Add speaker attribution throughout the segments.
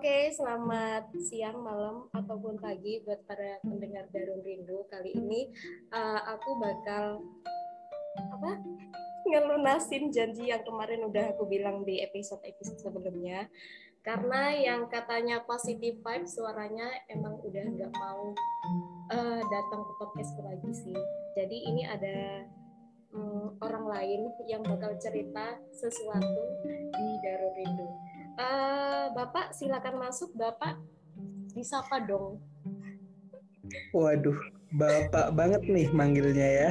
Speaker 1: Oke, selamat siang, malam, ataupun pagi buat para pendengar Darun Rindu. Kali ini uh, aku bakal apa? ngelunasin janji yang kemarin udah aku bilang di episode-episode sebelumnya. Karena yang katanya positive vibe suaranya emang udah nggak mau uh, datang ke podcast lagi sih. Jadi ini ada um, orang lain yang bakal cerita sesuatu di Darun Rindu Uh, Bapak silakan masuk, Bapak disapa dong.
Speaker 2: Waduh, Bapak banget nih manggilnya ya.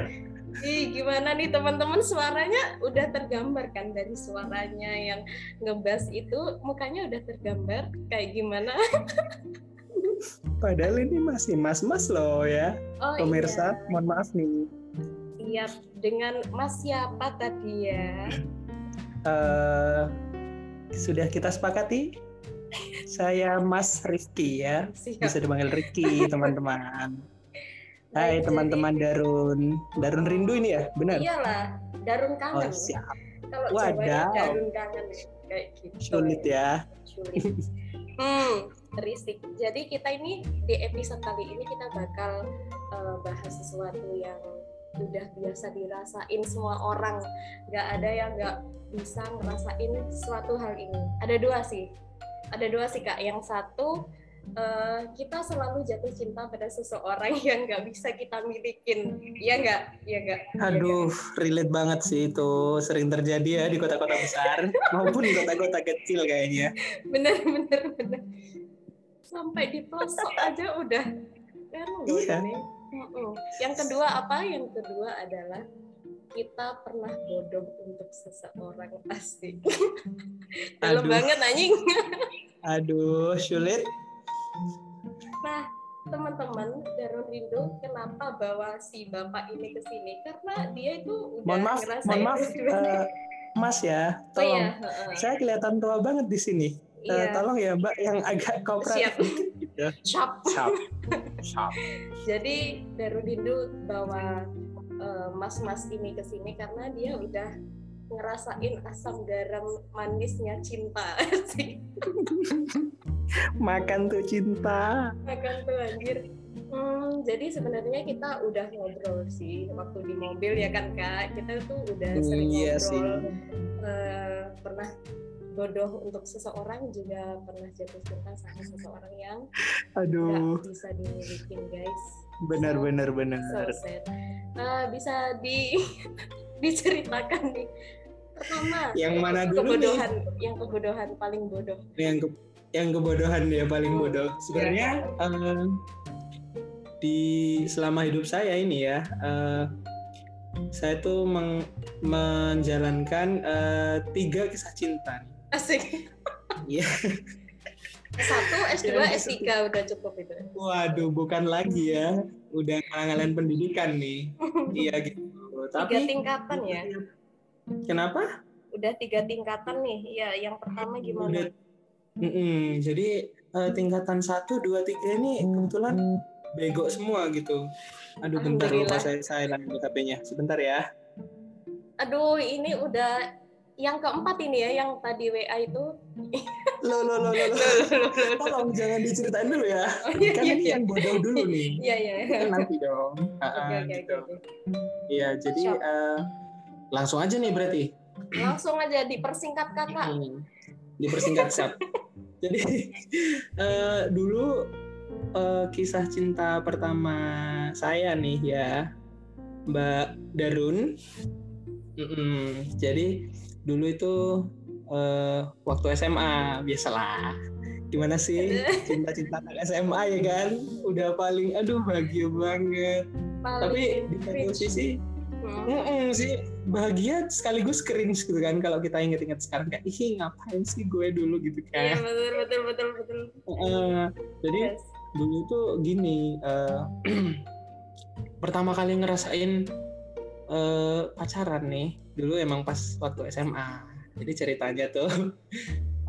Speaker 1: Ih, gimana nih teman-teman suaranya udah tergambar kan dari suaranya yang ngebas itu mukanya udah tergambar kayak gimana?
Speaker 2: Padahal ini masih mas-mas loh ya. Oh, Pemirsa, iya. mohon maaf nih.
Speaker 1: Siap, dengan mas siapa tadi ya?
Speaker 2: Uh, sudah kita sepakati? Saya Mas Rifki ya. Siap. bisa dipanggil Rifki teman-teman. Hai teman-teman Darun. Darun rindu ini ya? Benar?
Speaker 1: Iyalah Darun kangen. Oh,
Speaker 2: siap. Kalau Wadah.
Speaker 1: Darun kangen kayak gitu.
Speaker 2: Sulit ya.
Speaker 1: Sulit. Hmm jadi kita ini di episode kali ini kita bakal uh, bahas sesuatu yang udah biasa dirasain semua orang. Nggak ada yang nggak bisa ngerasain suatu hal ini. Ada dua sih. Ada dua sih kak. Yang satu uh, kita selalu jatuh cinta pada seseorang yang nggak bisa kita milikin. Ya nggak? Ya nggak?
Speaker 2: Aduh ya relate banget sih itu. Sering terjadi ya di kota-kota besar maupun di kota-kota kecil kayaknya.
Speaker 1: Bener bener bener. Sampai di pelosok aja udah. Kan iya. Yang kedua apa? Yang kedua adalah kita pernah bodoh untuk seseorang pasti. Dalam banget anjing.
Speaker 2: Aduh, sulit.
Speaker 1: Nah, teman-teman Darun Rindu kenapa bawa si bapak ini ke sini? Karena dia itu udah
Speaker 2: mohon maaf, mohon maaf, uh, Mas ya, tolong. Oh, iya. Saya kelihatan tua banget di sini. Uh, iya. tolong ya Mbak yang agak kooperatif
Speaker 1: gitu. Shop. Shop. Shop. Jadi Darudindu bawa uh, mas-mas ini ke sini karena dia udah ngerasain asam garam manisnya cinta sih.
Speaker 2: Makan tuh cinta.
Speaker 1: Makan tuh anjir. Hmm, jadi sebenarnya kita udah ngobrol sih waktu di mobil ya kan kak. Kita tuh udah sering iya ngobrol. Sih. Uh, pernah bodoh untuk seseorang juga pernah jatuh cinta sama seseorang yang
Speaker 2: aduh.
Speaker 1: gak bisa dimiliki guys.
Speaker 2: Benar so, benar benar.
Speaker 1: so sad. Uh, bisa di diceritakan nih. Pertama
Speaker 2: yang mana dulu
Speaker 1: kebodohan
Speaker 2: nih?
Speaker 1: yang kebodohan paling bodoh.
Speaker 2: Yang ke, yang kebodohan ya paling oh, bodoh. sebenarnya ya. uh, di selama hidup saya ini ya uh, saya tuh meng, menjalankan uh, tiga kisah cinta nih
Speaker 1: Asik.
Speaker 2: Iya.
Speaker 1: Satu, S2, S3 udah cukup itu.
Speaker 2: Waduh, bukan lagi ya. Udah ngalahin pendidikan nih. iya gitu.
Speaker 1: Tapi tiga tingkatan ya.
Speaker 2: Kenapa?
Speaker 1: Udah tiga tingkatan nih. Iya, yang pertama gimana? Udah,
Speaker 2: mm -mm, jadi uh, tingkatan satu, dua, tiga ini kebetulan bego semua gitu. Aduh, bentar lupa saya saya lagi HP-nya. Sebentar ya.
Speaker 1: Aduh, ini udah yang keempat ini ya yang tadi WA itu.
Speaker 2: Lo lo lo lo tolong jangan diceritain dulu ya. Oh, iya, kan iya, ini iya. yang bodoh dulu nih.
Speaker 1: Iya iya.
Speaker 2: Kan nanti dong. Okay, okay, gitu. iya jadi uh, langsung aja nih berarti.
Speaker 1: Langsung aja dipersingkat kakak. Hmm,
Speaker 2: dipersingkat siap. Jadi uh, dulu uh, kisah cinta pertama saya nih ya Mbak Darun. Mm -mm. jadi dulu itu uh, waktu SMA biasalah. Gimana sih cinta-cinta anak SMA ya kan? Udah paling aduh bahagia banget. Paling tapi di satu sisi hmm. mm -mm, sih bahagia sekaligus cringe gitu kan kalau kita inget-inget sekarang. Kayak ih ngapain sih gue dulu? gitu kan.
Speaker 1: Iya betul betul betul betul.
Speaker 2: Uh, jadi yes. dulu tuh gini uh, pertama kali ngerasain uh, pacaran nih dulu emang pas waktu SMA jadi ceritanya tuh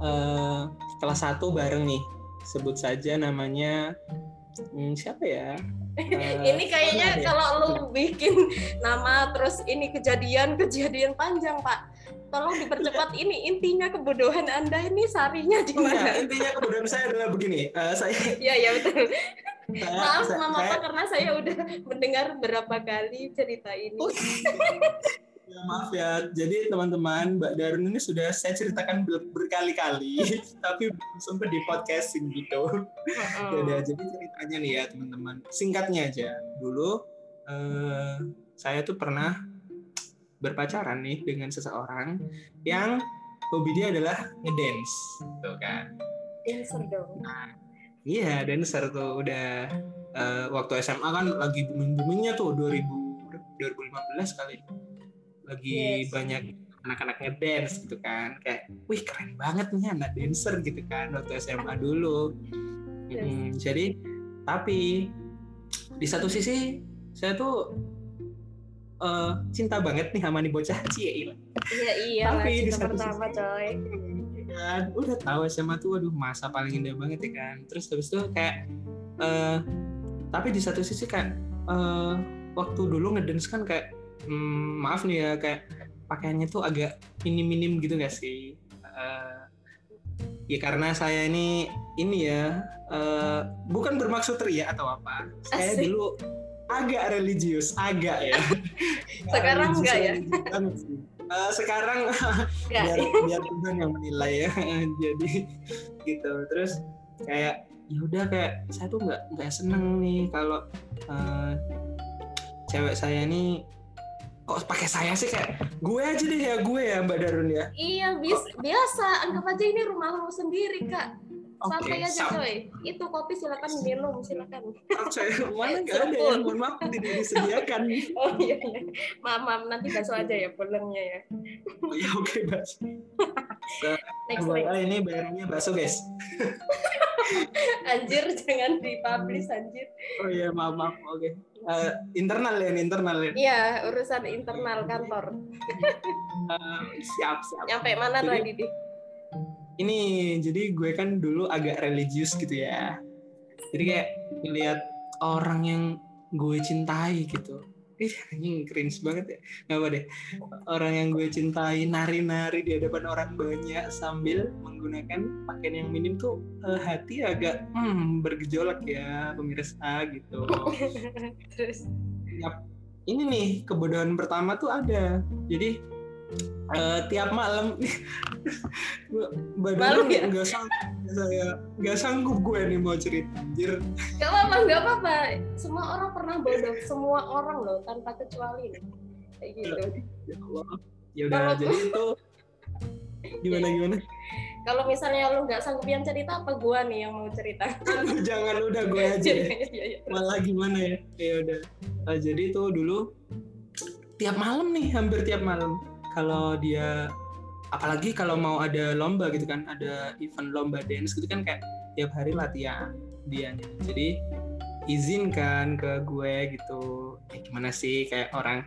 Speaker 2: uh, kelas 1 bareng nih. Sebut saja namanya hmm, siapa ya? Uh,
Speaker 1: ini kayaknya kalau lu bikin nama terus ini kejadian-kejadian panjang pak. Tolong dipercepat ini intinya kebodohan anda ini sarinya di mana?
Speaker 2: ya, intinya kebodohan saya adalah begini uh, saya
Speaker 1: ya ya betul. Saya, maaf saya, mama saya, karena saya udah mendengar berapa kali cerita ini. Oh,
Speaker 2: ya, maaf ya. Jadi teman-teman Mbak Darun ini sudah saya ceritakan ber berkali-kali tapi sampai di podcasting gitu. Jadi ceritanya nih ya teman-teman. Singkatnya aja. Dulu uh, saya tuh pernah berpacaran nih dengan seseorang yang hobi dia adalah ngedance tuh kan.
Speaker 1: Dancer dong.
Speaker 2: Nah, iya dancer tuh udah uh, waktu SMA kan lagi booming boomingnya tuh 2000 2015 kali lagi yes. banyak anak-anak ngedance gitu kan. Kayak wih keren banget nih anak dancer gitu kan waktu SMA dulu. Yes. hmm, jadi tapi di satu sisi saya tuh uh, cinta banget nih sama nih bocah cie.
Speaker 1: Iya iya tapi di satu pertama coy.
Speaker 2: kan udah tahu SMA tuh waduh masa paling indah banget ya kan. Terus habis itu kayak uh, tapi di satu sisi kan uh, waktu dulu ngedance kan kayak hmm, maaf nih ya kayak pakaiannya tuh agak minim-minim gitu gak sih uh, ya karena saya ini ini ya uh, bukan bermaksud ria atau apa saya Asik. dulu agak religius, agak ya.
Speaker 1: Sekarang enggak ya?
Speaker 2: Uh, sekarang biar biar Tuhan yang menilai ya. Jadi gitu. Terus kayak ya udah kayak saya tuh nggak nggak seneng nih kalau uh, cewek saya ini kok pakai saya sih kayak gue aja deh ya gue ya Mbak Darun ya.
Speaker 1: Iya bis, biasa anggap aja ini rumah lo sendiri kak Santai aja coy. Itu kopi silakan minum, silakan.
Speaker 2: Saya mana nggak ada ya, mohon maaf tidak disediakan.
Speaker 1: oh iya. Maaf, maaf nanti bakso aja ya pulangnya ya.
Speaker 2: oh iya oke okay, bakso. next, next. ini bayarnya bakso guys.
Speaker 1: anjir jangan dipublish anjir.
Speaker 2: Oh iya maaf maaf oke. Okay. Uh, internal ya internal ya.
Speaker 1: Iya urusan internal kantor.
Speaker 2: uh, siap siap.
Speaker 1: Nyampe mana Jadi, tadi?
Speaker 2: Ini jadi gue kan dulu agak religius gitu ya jadi kayak ngeliat orang yang gue cintai gitu Ih, ini cringe banget ya. Gak apa deh. Orang yang gue cintai nari-nari di hadapan orang banyak sambil menggunakan pakaian yang minim tuh uh, hati agak hmm, bergejolak ya pemirsa gitu. Terus? Ini nih kebodohan pertama tuh ada. Jadi uh, tiap malam. Badan ya? nggak sanggup saya nggak sanggup gue nih mau cerita anjir.
Speaker 1: Gak apa-apa gak apa-apa. Semua orang pernah bodoh. Semua orang loh tanpa kecuali. Kayak gitu. Ya
Speaker 2: Allah. Ya udah jadi itu gimana gimana?
Speaker 1: Kalau misalnya lu nggak sanggup yang cerita apa gue nih yang mau cerita?
Speaker 2: Aduh, jangan udah gue aja ya. Iya, iya. malah gimana ya? Ya udah. Nah, jadi itu dulu tiap malam nih hampir tiap malam kalau dia apalagi kalau mau ada lomba gitu kan ada event lomba dance gitu kan kayak tiap hari latihan dia jadi izinkan ke gue gitu. Ya gimana sih kayak orang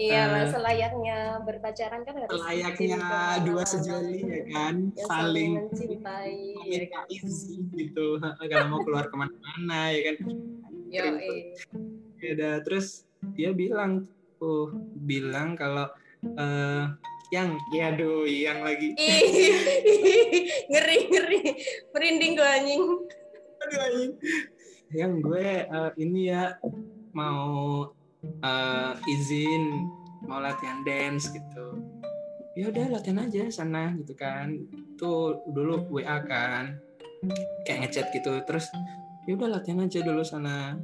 Speaker 1: Iya, uh, selayaknya berpacaran kan harus
Speaker 2: selayaknya dua sejoli ya kan,
Speaker 1: ya, saling mencintai,
Speaker 2: ya kan? izin gitu, kalau mau keluar ke mana-mana ya kan.
Speaker 1: Yo,
Speaker 2: ya udah terus dia bilang, oh bilang kalau uh, yang ya aduh yang lagi.
Speaker 1: Ngeri ngeri. Merinding gue anjing.
Speaker 2: Aduh anjing. Yang gue uh, ini ya mau uh, izin mau latihan dance gitu. Ya udah latihan aja sana gitu kan. Tuh dulu WA kan kayak ngechat gitu. Terus ya udah latihan aja dulu sana.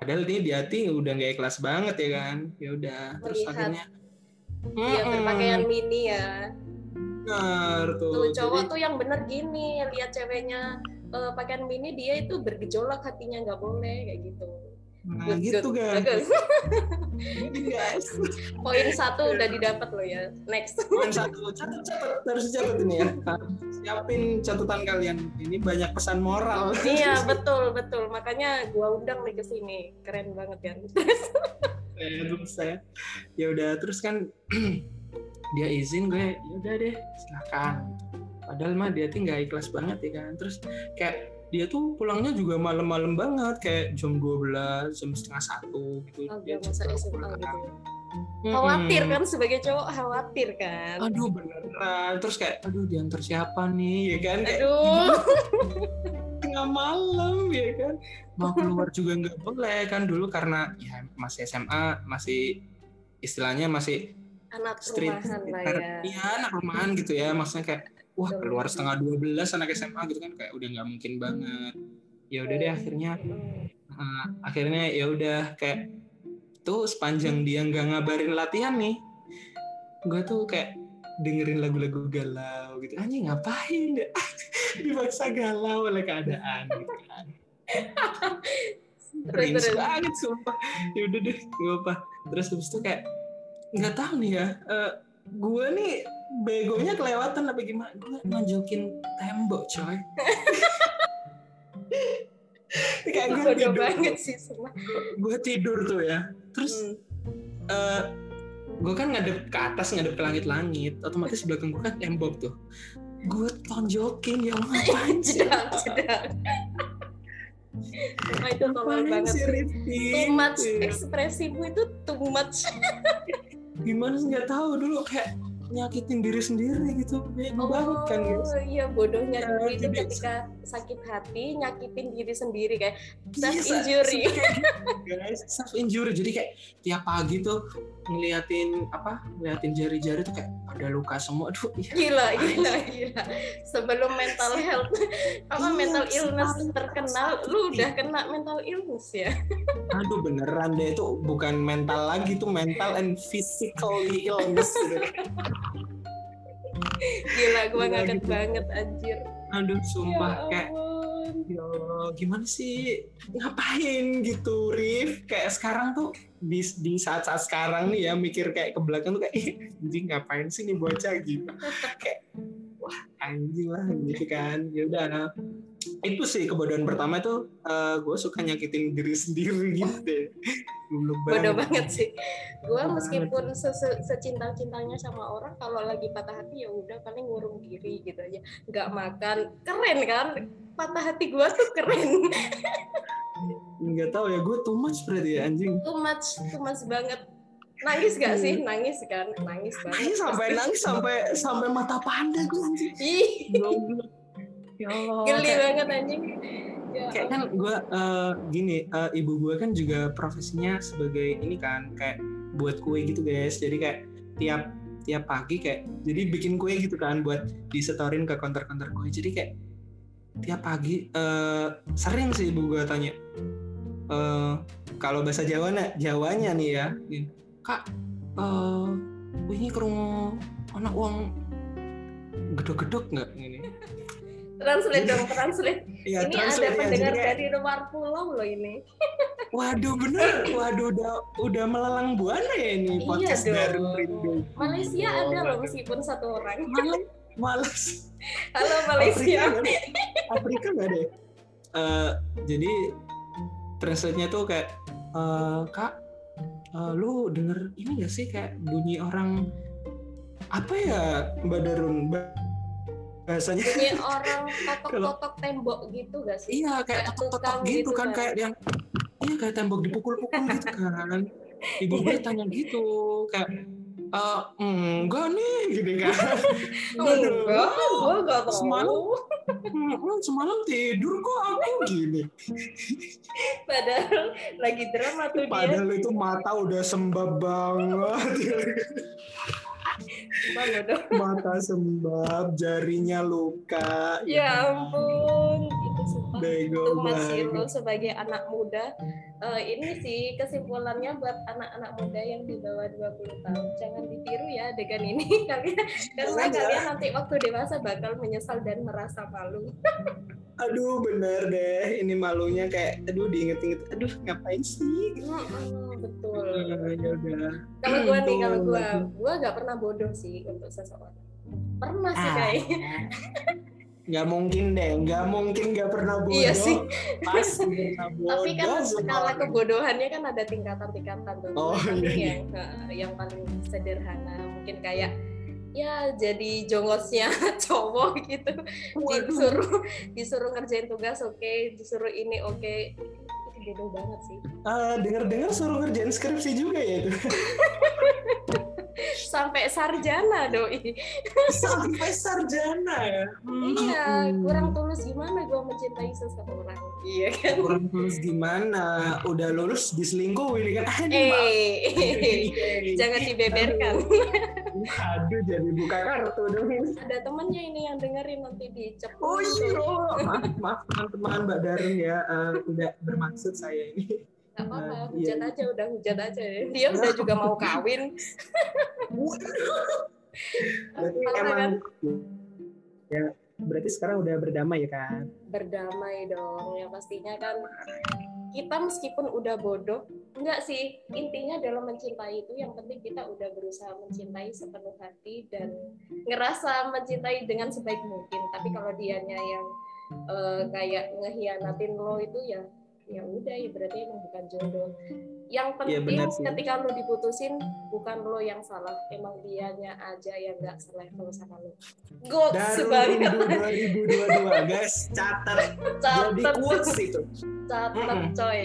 Speaker 2: Padahal dia di hati udah gak ikhlas banget ya kan. Ya udah terus akhirnya
Speaker 1: Iya hmm. berpakaian mini ya.
Speaker 2: Benar tuh.
Speaker 1: Tuh cowok Jadi... tuh yang bener gini, lihat ceweknya uh, pakaian mini dia itu bergejolak hatinya nggak boleh kayak gitu.
Speaker 2: Nah good, gitu good. guys.
Speaker 1: guys. Poin satu udah didapat lo ya. Next.
Speaker 2: Poin satu catat catat harus catat ini ya. Siapin catatan kalian. Ini banyak pesan moral.
Speaker 1: iya betul betul. Makanya gua undang nih ke sini. Keren banget kan.
Speaker 2: saya terus saya ya udah terus kan dia izin gue ya udah deh silakan padahal mah dia tuh nggak ikhlas banget ya kan terus kayak dia tuh pulangnya juga malam-malam banget kayak jam 12 jam setengah satu gitu
Speaker 1: Oh,
Speaker 2: dia
Speaker 1: masa
Speaker 2: pulang.
Speaker 1: gitu ya. Khawatir kan sebagai cowok khawatir kan.
Speaker 2: aduh beneran terus kayak aduh diantar siapa nih ya kan
Speaker 1: Aduh.
Speaker 2: tengah malam ya kan? Mau keluar juga nggak boleh kan? Dulu karena ya masih SMA masih istilahnya masih
Speaker 1: Anak
Speaker 2: street
Speaker 1: rumahan lah ya.
Speaker 2: iya anak rumahan gitu ya. Maksudnya kayak wah keluar setengah 12 anak SMA gitu kan kayak udah nggak mungkin banget. Ya udah deh akhirnya uh, akhirnya ya udah kayak tuh sepanjang dia nggak ngabarin latihan nih gue tuh kayak dengerin lagu-lagu galau gitu. Anjing ngapain ya? Dipaksa galau oleh keadaan gitu kan.
Speaker 1: Terus,
Speaker 2: cringe banget sumpah. Ya udah deh gak apa terus habis itu kayak nggak tahu nih ya eh, gue nih begonya kelewatan apa gimana? Gue nonjokin tembok coy. Kayak gue tidur
Speaker 1: banget sih semua.
Speaker 2: gue tidur tuh ya. Terus
Speaker 1: Hmm.
Speaker 2: eh gue kan ngadep ke atas ngadep ke langit-langit otomatis belakang gue kan tembok tuh gue tonjokin ya Allah sih
Speaker 1: Jedang, jedang. Itu tolol banget? Too much
Speaker 2: Iya.
Speaker 1: ekspresimu itu too much.
Speaker 2: gimana sih nggak tahu dulu kayak nyakitin diri sendiri gitu bego banget kan guys
Speaker 1: Oh iya bodohnya
Speaker 2: Ya,
Speaker 1: dulu itu
Speaker 2: jadi-
Speaker 1: ketika sakit hati nyakitin diri sendiri kayak self
Speaker 2: Iya,
Speaker 1: injury.
Speaker 2: guys self injury jadi kayak tiap pagi tuh ngeliatin apa ngeliatin jari-jari tuh kayak ada luka semua aduh iya.
Speaker 1: Gila, gila, gila. Sebelum mental health apa
Speaker 2: Iya,
Speaker 1: mental illness terkenal, lu udah kena mental illness ya.
Speaker 2: aduh beneran deh itu bukan mental lagi tuh mental and physically illness gitu.
Speaker 1: Gila,
Speaker 2: Gila,
Speaker 1: ngaget
Speaker 2: gitu.
Speaker 1: banget anjir.
Speaker 2: aduh sumpah
Speaker 1: ya
Speaker 2: kayak ya Allah, gimana sih? Ngapain gitu Rif? Kayak sekarang tuh di di saat-saat sekarang nih ya mikir kayak ke belakang tuh kayak "Ih, anjing ngapain sih nih bocah? Gitu. Kayak wah anjing lah gitu kan. Ya udah itu sih kebodohan pertama tuh gue suka nyakitin diri sendiri gitu deh Goblok
Speaker 1: Bodoh banget sih.
Speaker 2: Bodoh
Speaker 1: meskipun se -se secinta-cintanya sama orang kalau lagi patah hati ya udah paling ngurung diri gitu aja. Nggak makan. Keren kan? Patah hati gua tuh keren.
Speaker 2: nggak tahu ya gue too much berarti ya anjing
Speaker 1: too much, too much banget. Nangis gak sih? Nangis kan? Nangis banget.
Speaker 2: Nangis sampai nangis sampai sampai mata panda gue anjing. Ya Allah
Speaker 1: geli banget anjing. Ya,
Speaker 2: kayak kan gue gini eh, ibu gue kan juga profesinya sebagai ini kan kayak buat kue gitu guys. Jadi kayak tiap tiap pagi kayak jadi bikin kue gitu kan buat disetorin ke konter-konter kue. Jadi kayak tiap pagi eh, sering sih ibu gue tanya eh, kalau bahasa Jawa nah Jawanya nih ya gini, kak eh ini kerungu anak uang gedok-gedok nggak? Ini
Speaker 1: translate dong, translate.
Speaker 2: ya
Speaker 1: ini
Speaker 2: translate
Speaker 1: ada
Speaker 2: ya,
Speaker 1: pendengar
Speaker 2: kayak-
Speaker 1: dari luar pulau loh ini.
Speaker 2: Waduh bener, waduh udah udah melalang buana ya ini
Speaker 1: Iya
Speaker 2: podcast
Speaker 1: dong.
Speaker 2: Darun Rindu.
Speaker 1: Malaysia
Speaker 2: Oh,
Speaker 1: ada loh meskipun satu orang.
Speaker 2: Malam, malas.
Speaker 1: Halo Malaysia.
Speaker 2: deh? Afrika nggak deh? Eh, jadi translate-nya tuh kayak eh, kak, eh, lu denger ini gak sih kayak bunyi orang apa ya Mbak Darun? Bahasanya
Speaker 1: Ini orang kotok-kotok tembok gitu gak sih?
Speaker 2: iya kayak totok-totok gitu
Speaker 1: gitu
Speaker 2: kan
Speaker 1: kan.
Speaker 2: kayak yang iya kayak tembok dipukul-pukul gitu kan ibu gue tanya gitu kayak eh enggak nih gini kan
Speaker 1: Enggak, gua gak tahu.
Speaker 2: Semalam? "Hmm, semalam tidur kok aku gini
Speaker 1: Padahal lagi drama tuh dia.
Speaker 2: padahal itu mata udah sembab banget. Mata sembab jarinya luka
Speaker 1: Ya ampun, itu sumpah.
Speaker 2: bego
Speaker 1: Itu sebagai anak muda. eh, ini sih kesimpulannya buat anak-anak muda yang di bawah 20 tahun. Jangan ditiru ya dengan ini kalian. Karena
Speaker 2: Jangan.
Speaker 1: kalian nanti waktu dewasa bakal menyesal dan merasa malu.
Speaker 2: aduh bener deh ini malunya kayak aduh diinget-inget aduh ngapain sih
Speaker 1: Mm-mm, betul.
Speaker 2: Eh, ya udah
Speaker 1: Kalau gue nih, kalau gue, gue gak pernah bodoh sih untuk seseorang. Pernah sih
Speaker 2: Ah.
Speaker 1: kayaknya.
Speaker 2: nggak mungkin deh nggak mungkin nggak pernah bodoh
Speaker 1: Iya sih.
Speaker 2: pasti pernah bodoh
Speaker 1: Tapi kan skala kebodohannya kan ada tingkatan-tingkatan tuh.
Speaker 2: Oh, iya, iya.
Speaker 1: yang, eh, yang paling sederhana mungkin kayak ya jadi jongosnya cowok gitu disuruh disuruh ngerjain tugas oke okay. disuruh ini oke okay. Bodoh banget sih.
Speaker 2: Uh, dengar-dengar suruh ngerjain skripsi juga ya itu
Speaker 1: sampai sarjana doi.
Speaker 2: Sampai sarjana ya?
Speaker 1: Iya kurang tulus gimana gue mencintai seseorang? Iya kan?
Speaker 2: Kurang tulus gimana? Udah lulus diselingkuhin kan?
Speaker 1: Eh jangan dibeberkan.
Speaker 2: Aduh jadi buka kartu dong
Speaker 1: ada temennya ini yang dengerin nanti dicep
Speaker 2: oh iya. Maaf maaf teman-teman mbak Darun ya. Uh, tidak bermaksud saya ini
Speaker 1: Gak apa-apa, uh, hujat iya. aja udah hujat aja. Dia udah juga mau kawin.
Speaker 2: berarti emang kan? ya berarti sekarang udah berdamai ya kan?
Speaker 1: Berdamai dong, yang pastinya kan kita meskipun udah bodoh, enggak sih intinya dalam mencintai itu yang penting kita udah berusaha mencintai sepenuh hati dan ngerasa mencintai dengan sebaik mungkin. Tapi kalau dianya yang uh, kayak ngehianatin lo itu ya ya udah ya berarti emang bukan jodoh. Yang iya, penting ya, ketika lo diputusin bukan lo yang salah. Emang dianya aja yang nggak selevel sama lo
Speaker 2: goks banget. 2022 guys. Catat. Jadi quotes itu.
Speaker 1: Catat mm coy.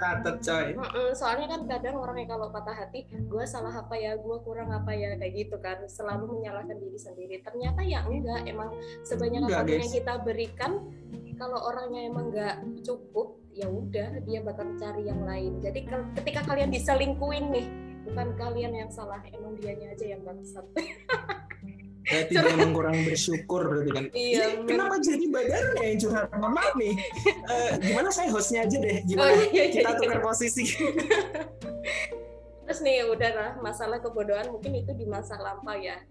Speaker 2: Catat coy.
Speaker 1: Soalnya kan kadang orang yang kalau patah hati gue salah apa ya? Gue kurang apa ya? Kayak gitu kan. Selalu menyalahkan diri sendiri. Ternyata ya enggak. Emang sebanyak apa pun yang kita berikan kalau orangnya emang nggak cukup ya udah dia bakal cari yang lain. Jadi ketika kalian diselingkuin nih bukan kalian yang salah emang dianya aja yang bangsat.
Speaker 2: Berarti dia emang kurang bersyukur berarti kan? Iya, ya, kenapa jadi badan yang curhat mohon maaf nih uh, gimana saya hostnya aja deh gimana? oh, iya, iya, kita iya. tukar posisi.
Speaker 1: Terus nih udah lah masalah kebodohan mungkin itu di masa lampau ya.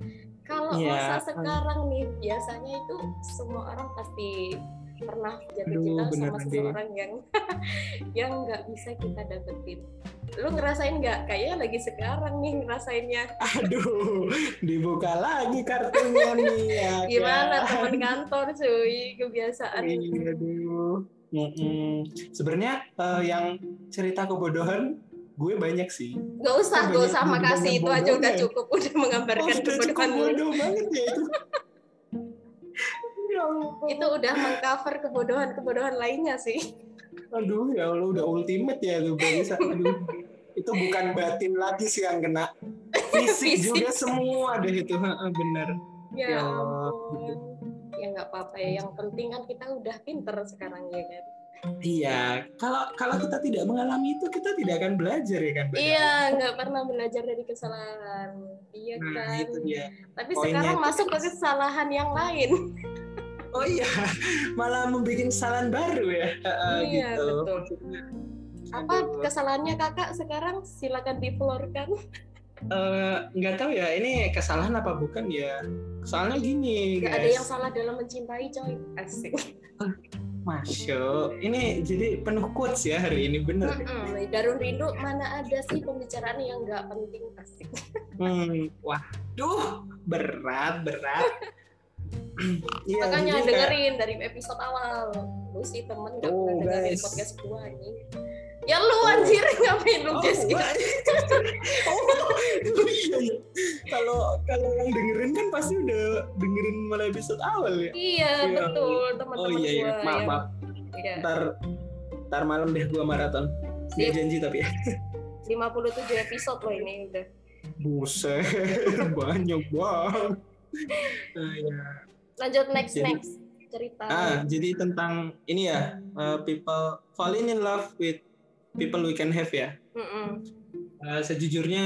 Speaker 1: Kalau yeah. masa sekarang nih biasanya itu semua orang pasti pernah jatuh cinta sama seseorang yang yang nggak bisa kita dapetin lu ngerasain nggak kayaknya lagi sekarang nih ngerasainnya
Speaker 2: aduh dibuka lagi kartunya nih ya
Speaker 1: gimana kan? teman kantor cuy kebiasaan
Speaker 2: iya, aduh mm -mm. sebenarnya uh, yang cerita kebodohan gue banyak sih.
Speaker 1: Gak usah, gak usah makasih itu aja udah cukup, udah menggambarkan oh, kebodohan.
Speaker 2: Bodoh banget ya itu.
Speaker 1: itu udah mengcover kebodohan-kebodohan lainnya sih.
Speaker 2: Aduh ya Allah udah ultimate ya tuh bisa. Aduh itu bukan batin lagi sih yang kena fisik, fisik. juga semua deh itu bener
Speaker 1: ya, ya ampun ya nggak apa-apa ya yang penting kan kita udah pinter sekarang ya kan
Speaker 2: Iya, kalau kalau kita tidak mengalami itu kita tidak akan belajar ya kan?
Speaker 1: Iya, nggak pernah belajar dari kesalahan. Iya nah, kan. Itu dia. Tapi Poinnya sekarang masuk ke kesalahan yang lain.
Speaker 2: Oh iya malah membuat kesalahan baru ya
Speaker 1: iya gitu. betul apa kesalahannya kakak sekarang silakan diflorkan
Speaker 2: uh, nggak tahu ya ini kesalahan apa bukan ya soalnya gini
Speaker 1: nggak ada yang salah dalam mencintai coy asik
Speaker 2: Masuk. Ini jadi penuh quotes ya hari ini bener. Mm
Speaker 1: -mm. Darun Rindu mana ada sih pembicaraan yang nggak penting asik.
Speaker 2: hmm, wah, duh berat berat.
Speaker 1: Iya, Makanya dengerin kayak... dari episode awal. Lu sih temen gak oh, pernah dengerin podcast gua ini. Ya lu oh. anjir ngapain lu oh, guys gitu.
Speaker 2: oh, iya, iya. Kalau kalau yang dengerin kan pasti udah dengerin mulai episode awal ya.
Speaker 1: Iya, ya. betul teman-teman
Speaker 2: Oh iya, iya. maaf, maaf. Iya. Ntar ntar malam deh gua maraton. Dia janji tapi ya.
Speaker 1: 57 episode loh ini udah.
Speaker 2: Buset, banyak banget. Nah, ya
Speaker 1: lanjut next jadi, next cerita.
Speaker 2: Ah jadi tentang ini ya uh, people falling in love with people we can have ya. Mm -mm. Uh, sejujurnya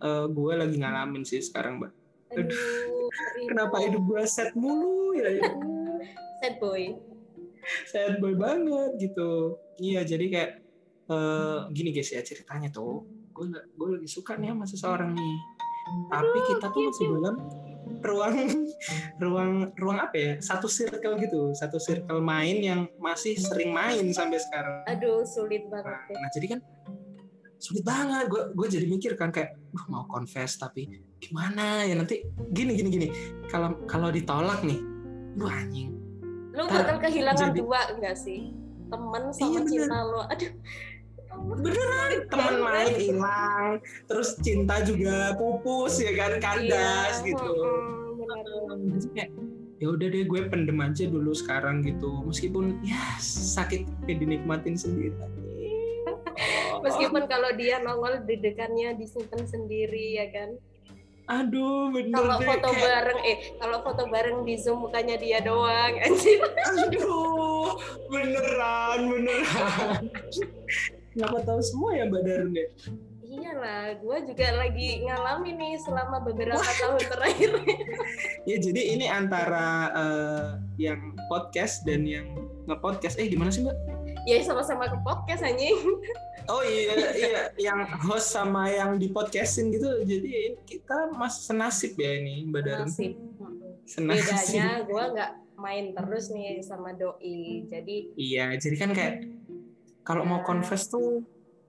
Speaker 2: uh, gue lagi ngalamin sih sekarang mbak. Aduh, kenapa hidup gue sad mulu ya, ya?
Speaker 1: sad boy.
Speaker 2: Sad boy banget gitu. Iya jadi kayak uh, gini guys ya ceritanya tuh. Gue gue lagi suka nih sama seseorang nih. Tapi kita tuh masih belum ruang ruang ruang apa ya? Satu circle gitu. Satu circle main yang masih sering main sampai sekarang.
Speaker 1: Aduh sulit banget
Speaker 2: nah, nah jadi kan sulit banget. Gue gue jadi mikir kan kayak Duh, mau confess tapi gimana ya? Nanti gini gini gini. Kalau kalau ditolak nih lu anjing.
Speaker 1: Lu bakal kehilangan jadi, dua enggak sih? Temen sama iya, cinta lo aduh
Speaker 2: beneran teman main hilang terus cinta juga pupus ya kan kandas
Speaker 1: Iya,
Speaker 2: gitu. kayak, ya udah deh gue pendem aja dulu sekarang gitu. Meskipun ya sakit dinikmatin sendiri.
Speaker 1: Meskipun kalau dia nongol di dekannya disimpan sendiri ya kan.
Speaker 2: aduh bener
Speaker 1: Kalau foto
Speaker 2: kayak,
Speaker 1: bareng eh kalau foto bareng di Zoom mukanya dia doang anjir.
Speaker 2: aduh beneran beneran Kenapa tahu semua ya Mbak Darun ya?
Speaker 1: Iyalah, gue juga lagi ngalamin nih selama beberapa tahun terakhir.
Speaker 2: Ya jadi ini antara eh, yang podcast dan yang nge-podcast. Eh gimana sih Mbak?
Speaker 1: ya sama-sama ke podcast anjing.
Speaker 2: Oh iya iya yang host sama yang di podcastin gitu. Jadi kita mas senasib ya ini Mbak Darun.
Speaker 1: Nasib.
Speaker 2: Senasib.
Speaker 1: Bedanya gue nggak main terus nih sama doi. Jadi
Speaker 2: Iya, jadi kan kayak kalau mau confess tuh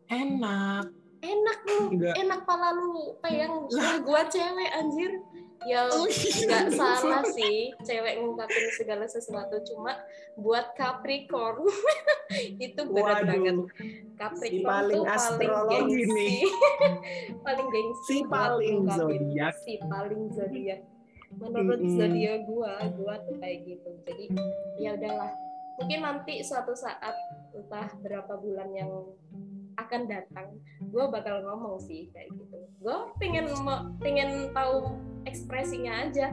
Speaker 2: enak.
Speaker 1: enak lu,
Speaker 2: Enggak.
Speaker 1: enak pala lu peyang gue cewek anjir. Ya
Speaker 2: Oh, iya.
Speaker 1: nggak salah sih cewek ngungkapin segala sesuatu cuma buat Capricorn itu berat
Speaker 2: Waduh.
Speaker 1: banget Capricorn
Speaker 2: Si paling
Speaker 1: tuh paling
Speaker 2: astrologi
Speaker 1: gengsi
Speaker 2: nih.
Speaker 1: paling gengsi
Speaker 2: Si paling zodiak.
Speaker 1: si paling zodiak menurut
Speaker 2: Mm-mm.
Speaker 1: zodiak gua gua tuh kayak gitu jadi ya udahlah mungkin nanti suatu saat entah berapa bulan yang akan datang gue bakal ngomong sih kayak gitu gue pengen pengen tahu ekspresinya aja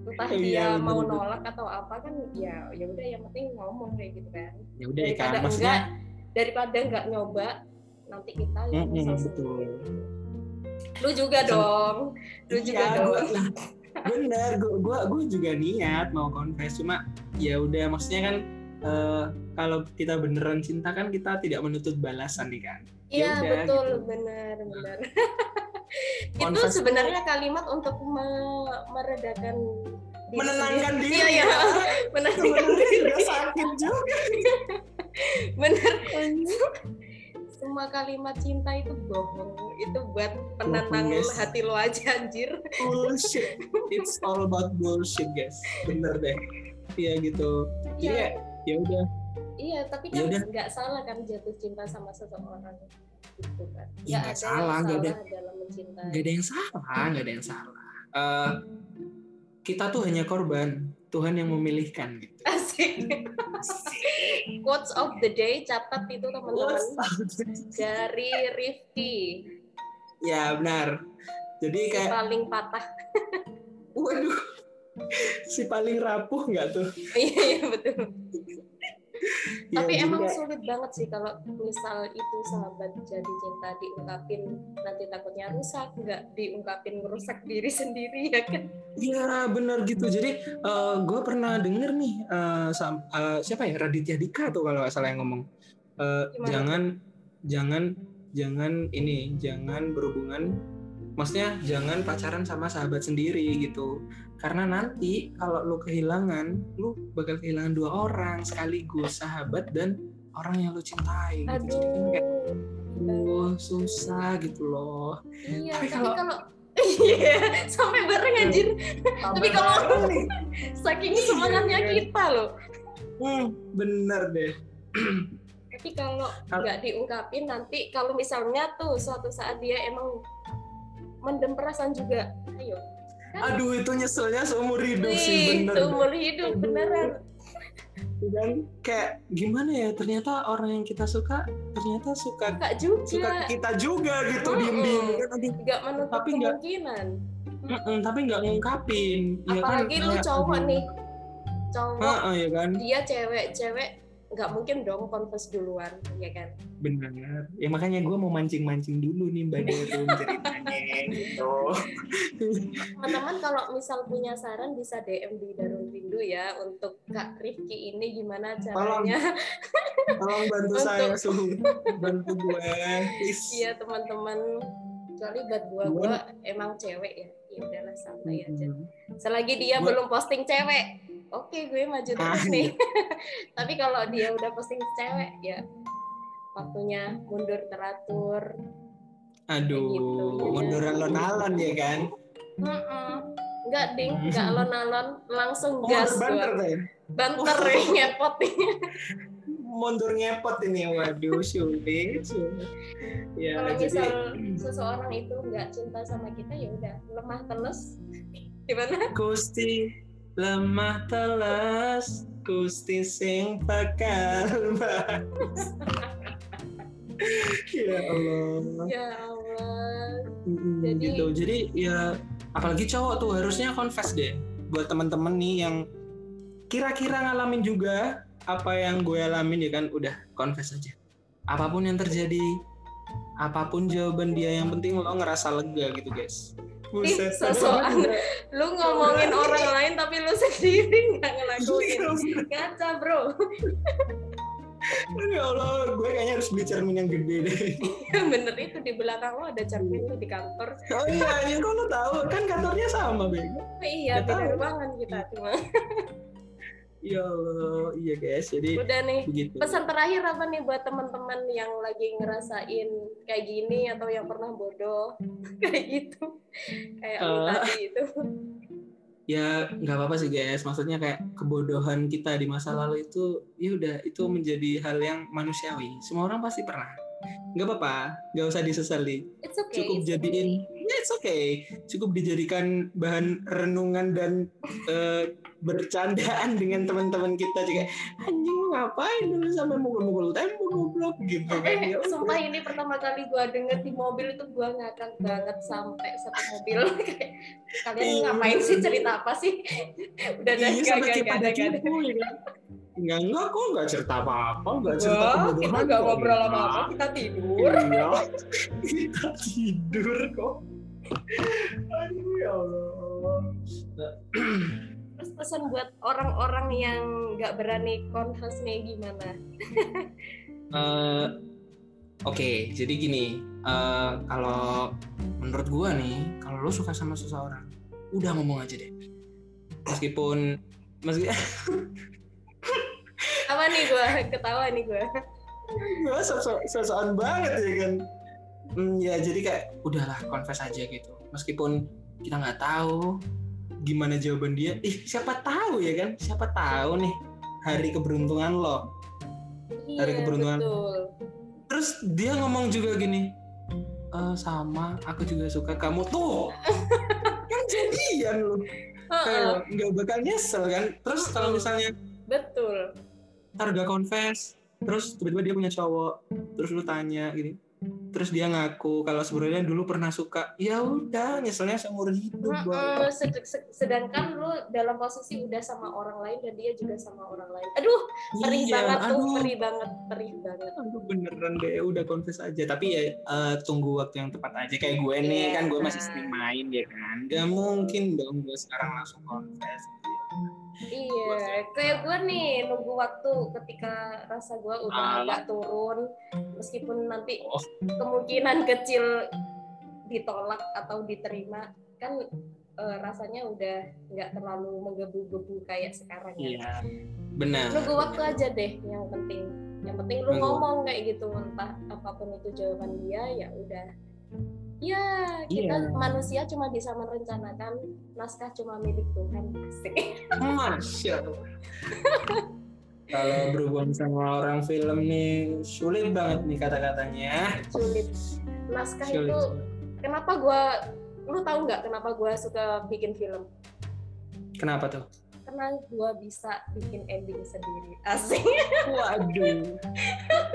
Speaker 1: entah
Speaker 2: Iya,
Speaker 1: dia
Speaker 2: bener,
Speaker 1: mau
Speaker 2: bener.
Speaker 1: nolak atau apa kan ya ya udah yang penting ngomong kayak gitu kan
Speaker 2: Ya udah ya kan
Speaker 1: daripada
Speaker 2: maksudnya.
Speaker 1: enggak daripada enggak nyoba nanti kita yang nyesel
Speaker 2: betul.
Speaker 1: lu juga dong lu juga
Speaker 2: Iya,
Speaker 1: dong
Speaker 2: gua- bener gue gua, gua juga niat mau confess cuma ya udah maksudnya kan eh, kalau kita beneran cinta kan kita tidak menuntut balasan nih kan
Speaker 1: Iya betul
Speaker 2: gitu.
Speaker 1: benar benar. itu sebenarnya kalimat untuk me- meredakan diri
Speaker 2: menenangkan diri
Speaker 1: Iya
Speaker 2: ya.
Speaker 1: menenangkan diri.
Speaker 2: juga sakit juga
Speaker 1: Bener. Semua kalimat cinta itu bohong. Itu buat penenang
Speaker 2: guys.
Speaker 1: hati lo aja anjir.
Speaker 2: bullshit it's all about bullshit guys bener deh iya gitu jadi
Speaker 1: Iya.
Speaker 2: Ya udah.
Speaker 1: Iya, tapi
Speaker 2: Ya
Speaker 1: kan nggak salah kan jatuh cinta sama seseorang gitu kan.
Speaker 2: Ya, nggak salah, nggak ada-
Speaker 1: dalam mencintai.
Speaker 2: nggak ada yang salah nggak ada yang salah. Eh, kita tuh hanya korban Tuhan yang memilihkan gitu.
Speaker 1: Asik. Quotes of the day catat itu teman-teman. Dari Rifki.
Speaker 2: Ya benar. Jadi
Speaker 1: si
Speaker 2: kayak
Speaker 1: paling patah.
Speaker 2: waduh. Si paling rapuh nggak tuh?
Speaker 1: Iya iya betul.
Speaker 2: Ya,
Speaker 1: Tapi
Speaker 2: jadi
Speaker 1: emang
Speaker 2: kayak-
Speaker 1: sulit banget sih kalau misal itu sahabat jadi cinta diungkapin nanti takutnya rusak, nggak diungkapin merusak diri sendiri ya kan?
Speaker 2: Iya benar gitu. Jadi gue pernah denger nih eh, sam- eh, siapa ya Raditya Dika tuh kalau nggak salah yang ngomong. Eh,
Speaker 1: Gimana?
Speaker 2: jangan jangan jangan ini jangan berhubungan. Maksudnya jangan pacaran sama sahabat sendiri gitu. Karena nanti kalau lu kehilangan, lu bakal kehilangan dua orang sekaligus sahabat dan orang yang lu cintai. Gitu. Jadi kan kayak,
Speaker 1: Aduh.
Speaker 2: susah gitu loh.
Speaker 1: Iya,
Speaker 2: Tapi
Speaker 1: tapi
Speaker 2: kalau-
Speaker 1: kalau Iya, sampai bareng anjir. Tapi kalau saking semangatnya kita loh.
Speaker 2: Hmm, bener deh.
Speaker 1: Tapi kalau
Speaker 2: Kalau-
Speaker 1: nggak diungkapin nanti kalau misalnya tuh suatu saat dia emang mendem perasaan juga, ayo. Kan?
Speaker 2: Aduh itu nyeselnya seumur hidup sih
Speaker 1: Wih,
Speaker 2: bener.
Speaker 1: seumur hidup beneran.
Speaker 2: Dan kayak gimana ya ternyata orang yang kita suka ternyata suka suka
Speaker 1: juga
Speaker 2: kita juga gitu
Speaker 1: Mm-mm.
Speaker 2: diem-diem kan aduh,
Speaker 1: nggak menutup
Speaker 2: Tapi
Speaker 1: kemungkinan.
Speaker 2: mm-mm, tapi nggak ngungkapin. Ya kan,
Speaker 1: Apalagi lu
Speaker 2: kayak,
Speaker 1: cowok nih, cowok
Speaker 2: Heeh, ya kan
Speaker 1: dia cewek, cewek nggak mungkin dong confess duluan, ya kan?
Speaker 2: bener. Ya makanya gue mau mancing-mancing dulu nih mbak Derum ceritanya gitu.
Speaker 1: Teman-teman kalau misal punya saran bisa DM di Darun Rindu ya untuk Kak Rifki ini gimana caranya?
Speaker 2: Tolong bantu
Speaker 1: Untuk-
Speaker 2: saya suhu, bantu gue.
Speaker 1: Iya teman-teman, kecuali buat gua
Speaker 2: Gua-
Speaker 1: gua emang cewek ya, ya udahlah santai aja. Selagi dia
Speaker 2: Gua-
Speaker 1: belum posting cewek, oke gue maju
Speaker 2: Ah,
Speaker 1: terus nih. Tapi kalau dia udah posting cewek ya waktunya mundur teratur.
Speaker 2: Aduh,
Speaker 1: gitu.
Speaker 2: mundur alon-alon ya kan?
Speaker 1: Mm-mm. Enggak ding, enggak alon-alon, langsung
Speaker 2: Oh,
Speaker 1: gas
Speaker 2: banter
Speaker 1: gua.
Speaker 2: deh.
Speaker 1: Banter
Speaker 2: Oh.
Speaker 1: ya ngepot nih.
Speaker 2: mundur ngepot ini waduh sulit.
Speaker 1: Ya, kalau misal seseorang itu nggak cinta sama kita ya udah lemah teles gimana?
Speaker 2: Gusti lemah teles Gusti sing bakal ya Allah.
Speaker 1: Ya Allah.
Speaker 2: Jadi, gitu. Jadi ya apalagi cowok tuh harusnya confess deh buat teman-teman nih yang kira-kira ngalamin juga apa yang gue alamin ya kan udah confess aja. Apa pun yang terjadi, apa pun jawaban dia yang penting lo ngerasa lega gitu guys.
Speaker 1: Buset, sosokan lu ngomongin orang lain tapi lu sendiri nggak ngelakuin. Ngaca bro.
Speaker 2: ya Allah, gue kayaknya harus beli cermin yang gede deh.
Speaker 1: Ya bener itu di belakang lo ada cermin tuh di kantor.
Speaker 2: Oh iya, ya kok lo tahu kan kantornya sama, Bang.
Speaker 1: Oh, iya, beda ruangan kita cuma.
Speaker 2: Ya Allah, iya guys. Jadi
Speaker 1: udah nih. Begitu. Pesan terakhir apa nih buat teman-teman yang lagi ngerasain kayak gini atau yang pernah bodoh kayak gitu, kayak uh, tadi itu
Speaker 2: ya nggak apa-apa sih guys maksudnya kayak kebodohan kita di masa lalu itu ya udah itu menjadi hal yang manusiawi semua orang pasti pernah nggak apa-apa nggak usah disesali.
Speaker 1: Okay,
Speaker 2: cukup jadiin okay. ya it's okay. Cukup dijadikan bahan renungan dan uh, bercandaan dengan teman-teman kita juga. Anjing ngapain dulu sampai mukul-mukul tembok goblok? Gitu
Speaker 1: kan eh, ya, sumpah ini pertama kali gue denger di mobil itu gue ngakak banget sampai satu mobil. Kalian iya. ngapain sih cerita apa sih?
Speaker 2: Udah iya, gak, gak, gak, gak, gak, Enggak, enggak kok, enggak cerita apa-apa, enggak cerita
Speaker 1: kebodohan. Kita enggak ngobrol apa-apa, kita tidur.
Speaker 2: Iya, kita tidur kok. Aduh ya Allah.
Speaker 1: Terus pesan buat orang-orang yang nggak berani confess nih gimana?
Speaker 2: uh, Oke, okay, jadi gini, uh, kalau menurut gua nih, kalau lo suka sama seseorang, udah ngomong aja deh. Meskipun, meski
Speaker 1: apa nih gue ketawa nih gue
Speaker 2: gue sosokan banget ya kan. Hmm, ya jadi kayak udahlah confess aja gitu. Meskipun kita nggak tahu gimana jawaban dia. Ih siapa tahu ya kan? Siapa tahu nih hari keberuntungan lo.
Speaker 1: Iya, hari keberuntungan. betul.
Speaker 2: terus dia ngomong juga gini e, sama aku juga suka kamu. Tuh! Kan jadian lo. Nggak bakal nyesel kan? Terus kalau misalnya
Speaker 1: betul
Speaker 2: harga confess. Terus tiba-tiba dia punya cowok. Terus lu tanya gini. Terus dia ngaku kalau sebenarnya dulu pernah suka. Ya udah nyeselnya seumur hidup mm
Speaker 1: sedangkan lu dalam posisi udah sama orang lain dan dia juga sama orang lain. Aduh perih iya, banget aduh. tuh perih banget perih banget.
Speaker 2: Aduh beneran deh udah confess aja. Tapi ya uh, tunggu waktu yang tepat aja. Kayak gue nih yeah. kan gue masih sering main ya kan? Gak mungkin dong gue sekarang langsung confess
Speaker 1: Iya, kayak gue nih nunggu waktu ketika rasa gue udah agak turun, meskipun nanti oh. kemungkinan kecil ditolak atau diterima, kan e, rasanya udah nggak terlalu menggebu-gebu kayak sekarang
Speaker 2: ya. Iya, benar.
Speaker 1: Nunggu waktu aja deh, yang penting. Yang penting lu ngomong kayak gitu, entah apa pun itu jawaban dia, ya udah Ya, kita yeah. manusia cuma bisa merencanakan, naskah cuma milik Tuhan. Asik.
Speaker 2: Masya Allah. Kalau berhubungan sama orang film nih, sulit banget nih kata-katanya.
Speaker 1: Sulit. Naskah sulit. itu, kenapa gue, lu tahu nggak kenapa gue suka bikin film?
Speaker 2: Kenapa tuh?
Speaker 1: Karena gue bisa bikin ending sendiri. Asik.
Speaker 2: Waduh.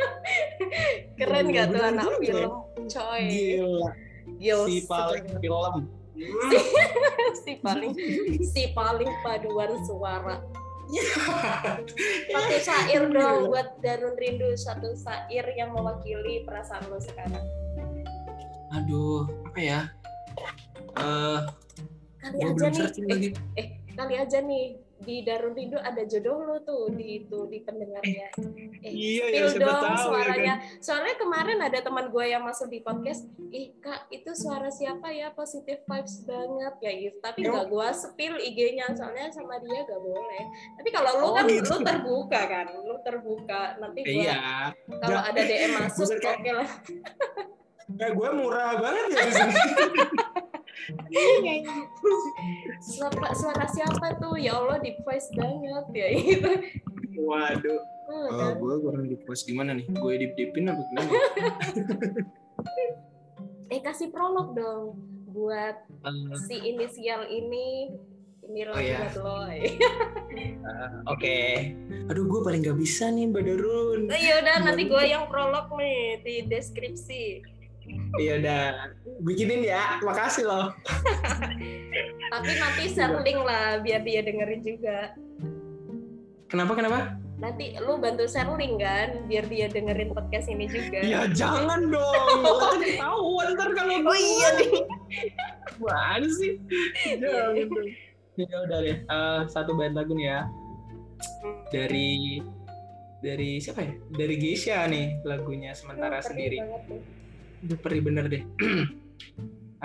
Speaker 1: Keren gak tuh anak film? Coy.
Speaker 2: Gila
Speaker 1: Gils.
Speaker 2: si paling film.
Speaker 1: Si, si paling si paling paduan suara. Satu syair dong buat Darun Rindu satu syair yang mewakili perasaan lo sekarang.
Speaker 2: Aduh apa ya? Uh,
Speaker 1: kali aja nih. eh, eh kali aja nih di Darun Rindu ada jodoh lo tuh di itu di pendengarnya.
Speaker 2: Eh, iya ya, dong tahu,
Speaker 1: suaranya. Ya kan? Soalnya kemarin ada teman gue yang masuk di podcast, ih kak itu suara siapa ya positif vibes banget ya gitu. Tapi nggak gue spill IG-nya soalnya sama dia gak boleh. Tapi kalau lu oh, kan gitu. lu terbuka kan, lu terbuka nanti gue
Speaker 2: iya.
Speaker 1: kalau ada DM masuk oke okay lah.
Speaker 2: Ya gue murah banget ya di sini.
Speaker 1: suara, suara siapa tuh ya Allah di voice banget ya itu
Speaker 2: waduh Oh,
Speaker 1: kan?
Speaker 2: gue kurang di post gimana nih? Gue dip dipin apa gimana?
Speaker 1: Eh kasih prolog dong buat
Speaker 2: Eh,
Speaker 1: si inisial ini. Ini
Speaker 2: Oh,
Speaker 1: lagi
Speaker 2: iya.
Speaker 1: buat lo.
Speaker 2: eh, Oke. Aduh, gue paling gak bisa nih, Mbak Darun.
Speaker 1: Nah, ya udah nanti gue yang prolog nih di deskripsi.
Speaker 2: Iya udah, bikinin ya. Makasih loh.
Speaker 1: Tapi nanti share link lah biar dia dengerin juga.
Speaker 2: Kenapa kenapa?
Speaker 1: Nanti lu bantu share link kan biar dia dengerin podcast ini juga.
Speaker 2: Ya jangan dong. Kan tahu ntar kalau gue.
Speaker 1: Oh iya nih.
Speaker 2: Mana sih? Jangan dong. Ya udah deh. Eh, satu band lagu nih ya. Dari dari siapa ya? Dari Geisha nih lagunya sementara
Speaker 1: Perih
Speaker 2: sendiri.
Speaker 1: banget
Speaker 2: perih bener deh.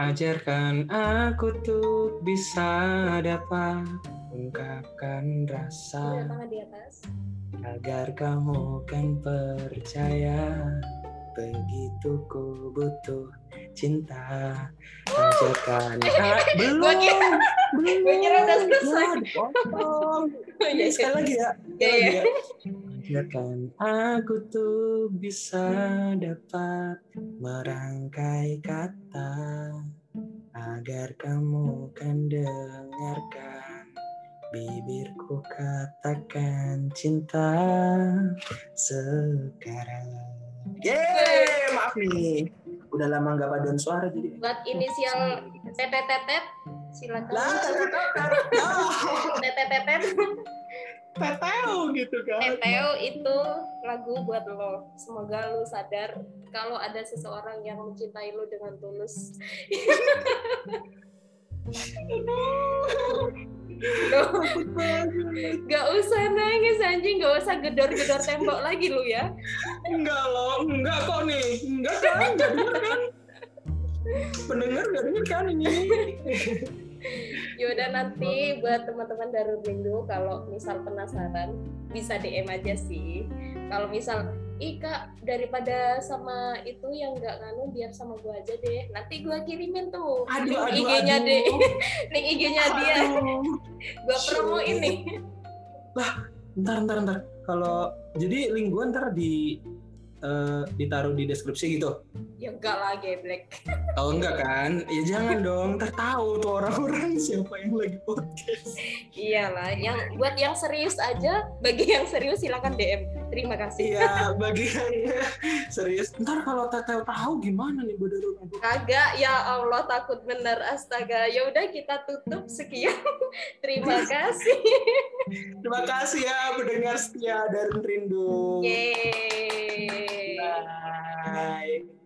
Speaker 2: Ajarkan aku tuh bisa dapat ungkapkan rasa
Speaker 1: atas.
Speaker 2: agar kamu kan percaya begitu ku butuh cinta ajarkan ah, belum
Speaker 1: Gua kira-
Speaker 2: belum
Speaker 1: gua kira udah selesai.
Speaker 2: Ya, sekali lagi ya
Speaker 1: Iya,
Speaker 2: lagi
Speaker 1: iya.
Speaker 2: ya ajarkan aku tuh bisa dapat merangkai kata agar kamu kan dengarkan bibirku katakan cinta sekarang. Yeay, maaf nih. Udah lama nggak paduan suara jadi.
Speaker 1: Buat inisial tetetetet silakan.
Speaker 2: Lah, teteo
Speaker 1: Tetetetet.
Speaker 2: gitu kan.
Speaker 1: Teteo itu lagu buat lo. Semoga lo sadar kalau ada seseorang yang mencintai lo dengan tulus. Gak usah nangis anjing, gak usah gedor-gedor tembok lagi lu ya.
Speaker 2: Enggak loh, enggak kok nih. Enggak kan, enggak denger kan. Pendengar enggak denger kan ini.
Speaker 1: Yaudah nanti buat teman-teman Darul Rindu kalau misal penasaran bisa DM aja sih. Kalau misal Ih kak, daripada sama itu yang nggak nganu biar sama gua aja deh. Nanti gua kirimin tuh
Speaker 2: Aduh, aduh,
Speaker 1: IG-nya
Speaker 2: aduh.
Speaker 1: deh, link IG-nya dia. Gua promo ini.
Speaker 2: Ntar, ntar, ntar. Kalau jadi link gua ntar di eh, ditaruh di deskripsi gitu.
Speaker 1: Ya enggak lah, geblek.
Speaker 2: Oh enggak kan? Ya jangan dong. Ntar tahu tuh orang-orang siapa yang lagi podcast.
Speaker 1: Iyalah, yang buat yang serius aja, bagi yang serius silakan DM. Terima kasih.
Speaker 2: Iya, bagiannya serius. Ntar kalau Teteo tahu gimana nih Bodoh
Speaker 1: Kagak, ya Allah takut bener astaga. Ya udah kita tutup sekian. Terima kasih.
Speaker 2: Terima kasih ya pendengar setia dan rindu.
Speaker 1: Yeay.
Speaker 2: Bye.